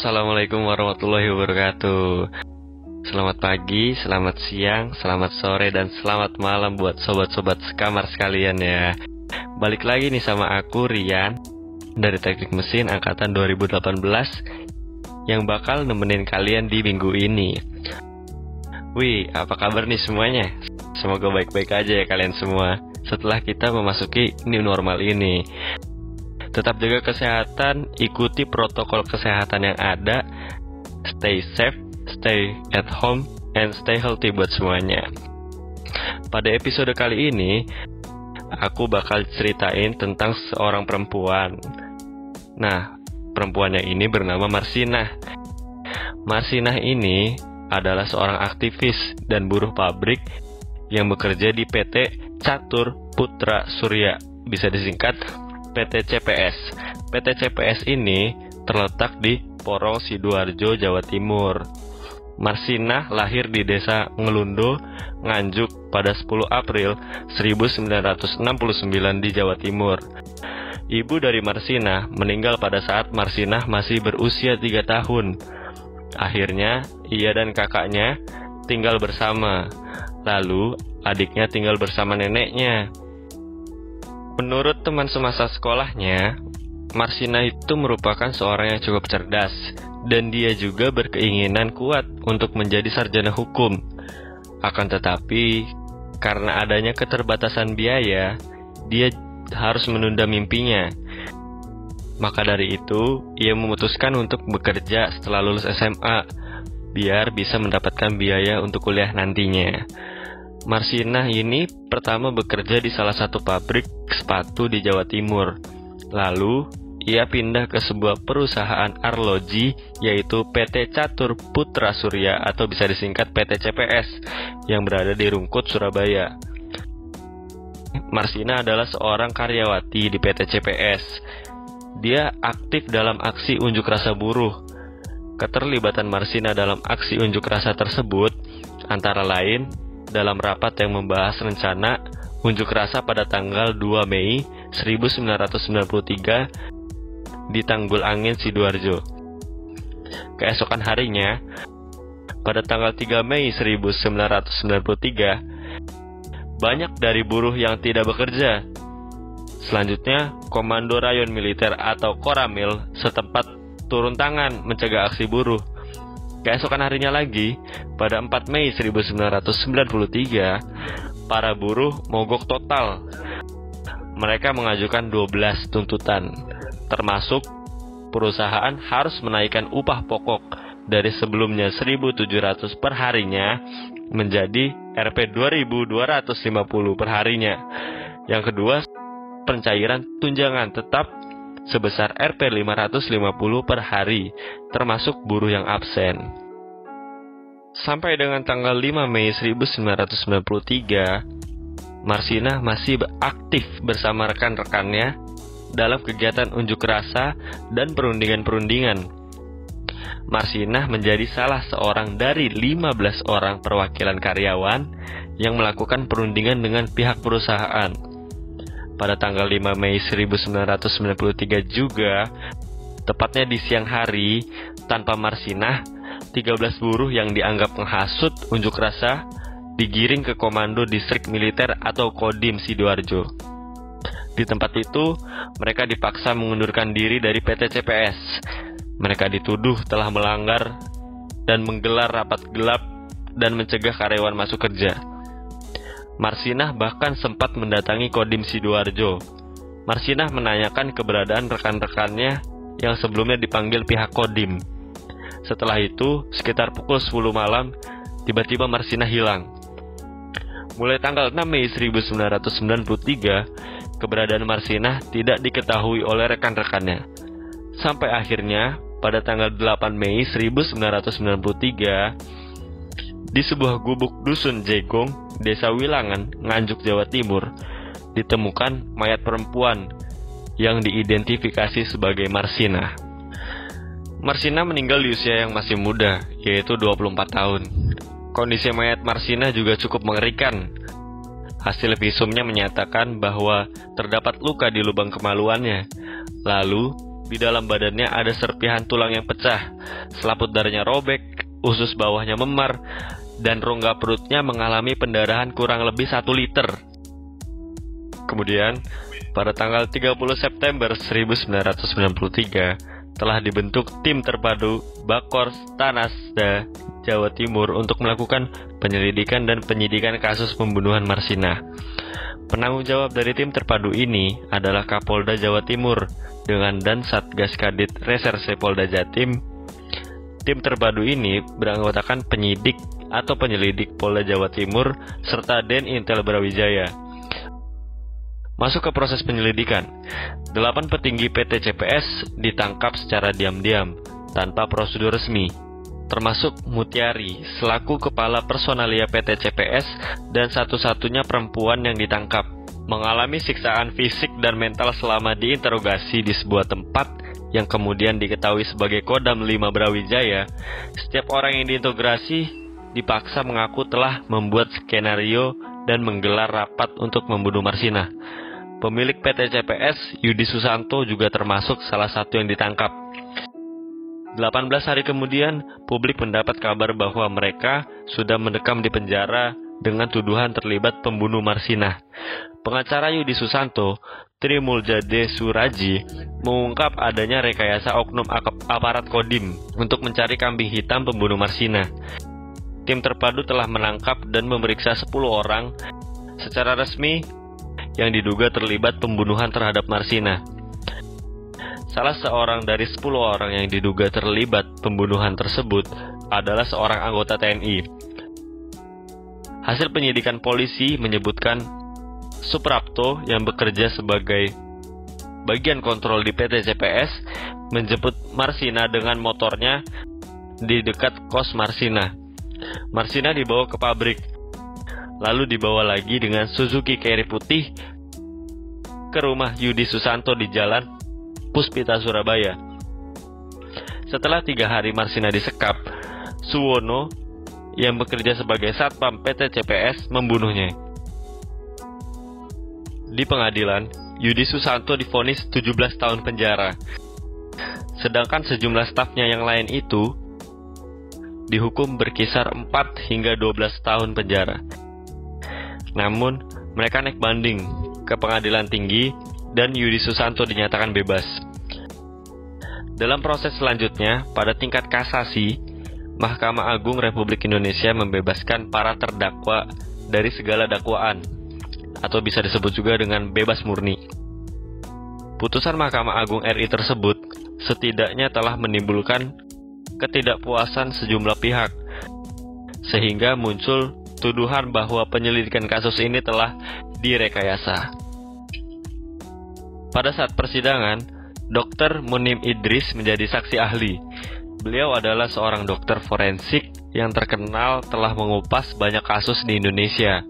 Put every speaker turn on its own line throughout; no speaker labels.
Assalamualaikum warahmatullahi wabarakatuh. Selamat pagi, selamat siang, selamat sore, dan selamat malam buat sobat-sobat sekamar sekalian ya. Balik lagi nih sama aku Rian dari Teknik Mesin angkatan 2018 yang bakal nemenin kalian di minggu ini. Wih, apa kabar nih semuanya? Semoga baik-baik aja ya kalian semua setelah kita memasuki new normal ini. Tetap jaga kesehatan, ikuti protokol kesehatan yang ada, stay safe, stay at home, and stay healthy buat semuanya. Pada episode kali ini, aku bakal ceritain tentang seorang perempuan. Nah, perempuannya ini bernama Marsinah. Marsinah ini adalah seorang aktivis dan buruh pabrik yang bekerja di PT Catur Putra Surya, bisa disingkat PT CPS. PT CPS ini terletak di Porong Sidoarjo, Jawa Timur. Marsinah lahir di desa Ngelundo, Nganjuk pada 10 April 1969 di Jawa Timur. Ibu dari Marsinah meninggal pada saat Marsinah masih berusia 3 tahun. Akhirnya, ia dan kakaknya tinggal bersama. Lalu, adiknya tinggal bersama neneknya. Menurut teman semasa sekolahnya, Marsina itu merupakan seorang yang cukup cerdas dan dia juga berkeinginan kuat untuk menjadi sarjana hukum. Akan tetapi, karena adanya keterbatasan biaya, dia harus menunda mimpinya. Maka dari itu, ia memutuskan untuk bekerja setelah lulus SMA, biar bisa mendapatkan biaya untuk kuliah nantinya. Marsinah ini pertama bekerja di salah satu pabrik sepatu di Jawa Timur. Lalu, ia pindah ke sebuah perusahaan arloji yaitu PT Catur Putra Surya atau bisa disingkat PT CPS yang berada di Rungkut, Surabaya. Marsina adalah seorang karyawati di PT CPS. Dia aktif dalam aksi unjuk rasa buruh. Keterlibatan Marsina dalam aksi unjuk rasa tersebut antara lain dalam rapat yang membahas rencana unjuk rasa pada tanggal 2 Mei 1993 di Tanggul Angin Sidoarjo. Keesokan harinya, pada tanggal 3 Mei 1993, banyak dari buruh yang tidak bekerja. Selanjutnya, Komando Rayon Militer atau Koramil setempat turun tangan mencegah aksi buruh. Keesokan harinya lagi, pada 4 Mei 1993, para buruh mogok total. Mereka mengajukan 12 tuntutan, termasuk perusahaan harus menaikkan upah pokok dari sebelumnya 1.700 per harinya menjadi Rp 2.250 per harinya. Yang kedua, pencairan tunjangan tetap sebesar Rp 550 per hari, termasuk buruh yang absen. Sampai dengan tanggal 5 Mei 1993, Marsinah masih aktif bersama rekan-rekannya dalam kegiatan unjuk rasa dan perundingan-perundingan. Marsinah menjadi salah seorang dari 15 orang perwakilan karyawan yang melakukan perundingan dengan pihak perusahaan pada tanggal 5 Mei 1993 juga, tepatnya di siang hari, tanpa Marsinah, 13 buruh yang dianggap menghasut unjuk rasa digiring ke Komando Distrik Militer atau Kodim Sidoarjo. Di tempat itu, mereka dipaksa mengundurkan diri dari PT CPS. Mereka dituduh telah melanggar dan menggelar rapat gelap dan mencegah karyawan masuk kerja. Marsinah bahkan sempat mendatangi Kodim Sidoarjo. Marsinah menanyakan keberadaan rekan-rekannya yang sebelumnya dipanggil pihak Kodim. Setelah itu, sekitar pukul 10 malam, tiba-tiba Marsinah hilang. Mulai tanggal 6 Mei 1993, keberadaan Marsinah tidak diketahui oleh rekan-rekannya. Sampai akhirnya, pada tanggal 8 Mei 1993, di sebuah gubuk dusun Jekong, Desa Wilangan, Nganjuk, Jawa Timur, ditemukan mayat perempuan yang diidentifikasi sebagai Marsina. Marsina meninggal di usia yang masih muda, yaitu 24 tahun. Kondisi mayat Marsina juga cukup mengerikan. Hasil visumnya menyatakan bahwa terdapat luka di lubang kemaluannya. Lalu, Di dalam badannya ada serpihan tulang yang pecah, selaput darahnya robek, usus bawahnya memar, dan rongga perutnya mengalami pendarahan kurang lebih 1 liter. Kemudian, pada tanggal 30 September 1993, telah dibentuk tim terpadu Bakor Tanasda Jawa Timur untuk melakukan penyelidikan dan penyidikan kasus pembunuhan Marsina. Penanggung jawab dari tim terpadu ini adalah Kapolda Jawa Timur dengan dan Satgas Kadit Reserse Polda Jatim. Tim terpadu ini beranggotakan penyidik atau penyelidik Polda Jawa Timur serta Den Intel Brawijaya Masuk ke proses penyelidikan. Delapan petinggi PT CPS ditangkap secara diam-diam, tanpa prosedur resmi, termasuk Mutiari, selaku kepala personalia PT CPS dan satu-satunya perempuan yang ditangkap. Mengalami siksaan fisik dan mental selama diinterogasi di sebuah tempat yang kemudian diketahui sebagai Kodam 5 Brawijaya, setiap orang yang diintegrasi dipaksa mengaku telah membuat skenario dan menggelar rapat untuk membunuh Marsina. Pemilik PT CPS, Yudi Susanto juga termasuk salah satu yang ditangkap. 18 hari kemudian, publik mendapat kabar bahwa mereka sudah mendekam di penjara dengan tuduhan terlibat pembunuh Marsina. Pengacara Yudi Susanto, Tri Muljade Suraji, mengungkap adanya rekayasa oknum aparat Kodim untuk mencari kambing hitam pembunuh Marsina. Tim terpadu telah menangkap dan memeriksa 10 orang. Secara resmi, yang diduga terlibat pembunuhan terhadap Marsina. Salah seorang dari 10 orang yang diduga terlibat pembunuhan tersebut adalah seorang anggota TNI. Hasil penyidikan polisi menyebutkan Suprapto yang bekerja sebagai bagian kontrol di PT CPS menjemput Marsina dengan motornya di dekat kos Marsina. Marsina dibawa ke pabrik lalu dibawa lagi dengan Suzuki Carry putih ke rumah Yudi Susanto di Jalan Puspita, Surabaya. Setelah tiga hari Marsina disekap, Suwono yang bekerja sebagai satpam PT CPS membunuhnya. Di pengadilan, Yudi Susanto difonis 17 tahun penjara. Sedangkan sejumlah stafnya yang lain itu dihukum berkisar 4 hingga 12 tahun penjara. Namun, mereka naik banding ke pengadilan tinggi dan Yudi Susanto dinyatakan bebas. Dalam proses selanjutnya, pada tingkat kasasi, Mahkamah Agung Republik Indonesia membebaskan para terdakwa dari segala dakwaan, atau bisa disebut juga dengan bebas murni. Putusan Mahkamah Agung RI tersebut setidaknya telah menimbulkan ketidakpuasan sejumlah pihak, sehingga muncul tuduhan bahwa penyelidikan kasus ini telah direkayasa. Pada saat persidangan, Dr. Munim Idris menjadi saksi ahli. Beliau adalah seorang dokter forensik yang terkenal telah mengupas banyak kasus di Indonesia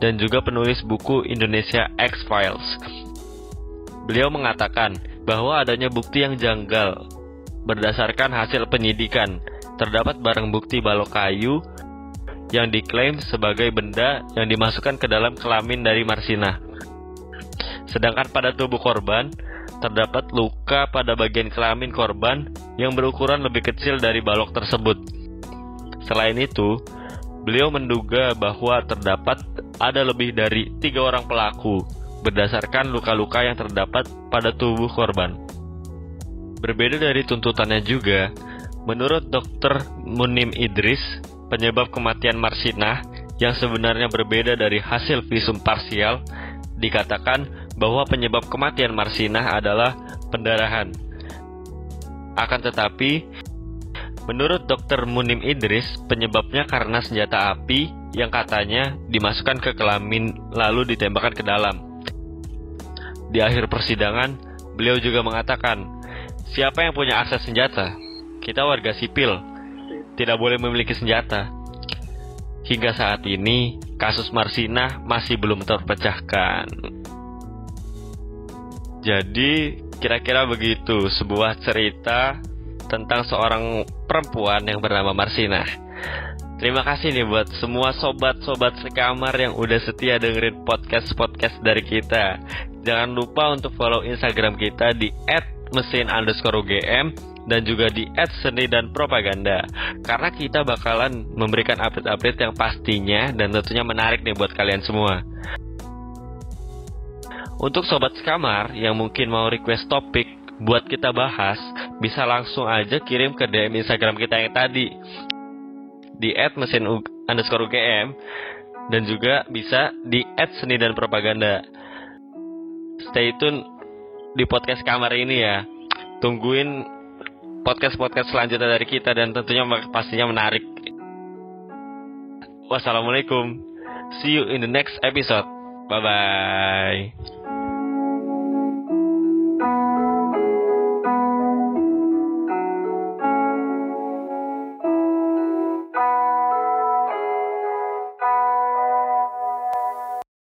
dan juga penulis buku Indonesia X-Files. Beliau mengatakan bahwa adanya bukti yang janggal berdasarkan hasil penyidikan. Terdapat barang bukti balok kayu yang diklaim sebagai benda yang dimasukkan ke dalam kelamin dari Marsina. Sedangkan pada tubuh korban, terdapat luka pada bagian kelamin korban yang berukuran lebih kecil dari balok tersebut. Selain itu, beliau menduga bahwa terdapat ada lebih dari tiga orang pelaku berdasarkan luka-luka yang terdapat pada tubuh korban. Berbeda dari tuntutannya juga, menurut Dr. Munim Idris, penyebab kematian Marsinah yang sebenarnya berbeda dari hasil visum parsial dikatakan bahwa penyebab kematian Marsinah adalah pendarahan. Akan tetapi, menurut Dr. Munim Idris, penyebabnya karena senjata api yang katanya dimasukkan ke kelamin lalu ditembakkan ke dalam. Di akhir persidangan, beliau juga mengatakan, siapa yang punya akses senjata? Kita warga sipil, tidak boleh memiliki senjata. Hingga saat ini, kasus Marsina masih belum terpecahkan. Jadi, kira-kira begitu sebuah cerita tentang seorang perempuan yang bernama Marsina. Terima kasih nih buat semua sobat-sobat sekamar yang udah setia dengerin podcast-podcast dari kita. Jangan lupa untuk follow Instagram kita di mesin underscore UGM dan juga di seni dan propaganda karena kita bakalan memberikan update-update yang pastinya dan tentunya menarik nih buat kalian semua. Untuk sobat sekamar yang mungkin mau request topik buat kita bahas, bisa langsung aja kirim ke DM Instagram kita yang tadi di @mesin underscore UGM dan juga bisa di seni dan propaganda. Stay tune di podcast kamar ini ya. Tungguin podcast-podcast selanjutnya dari kita dan tentunya pastinya menarik. Wassalamualaikum. See you in the next episode. Bye bye.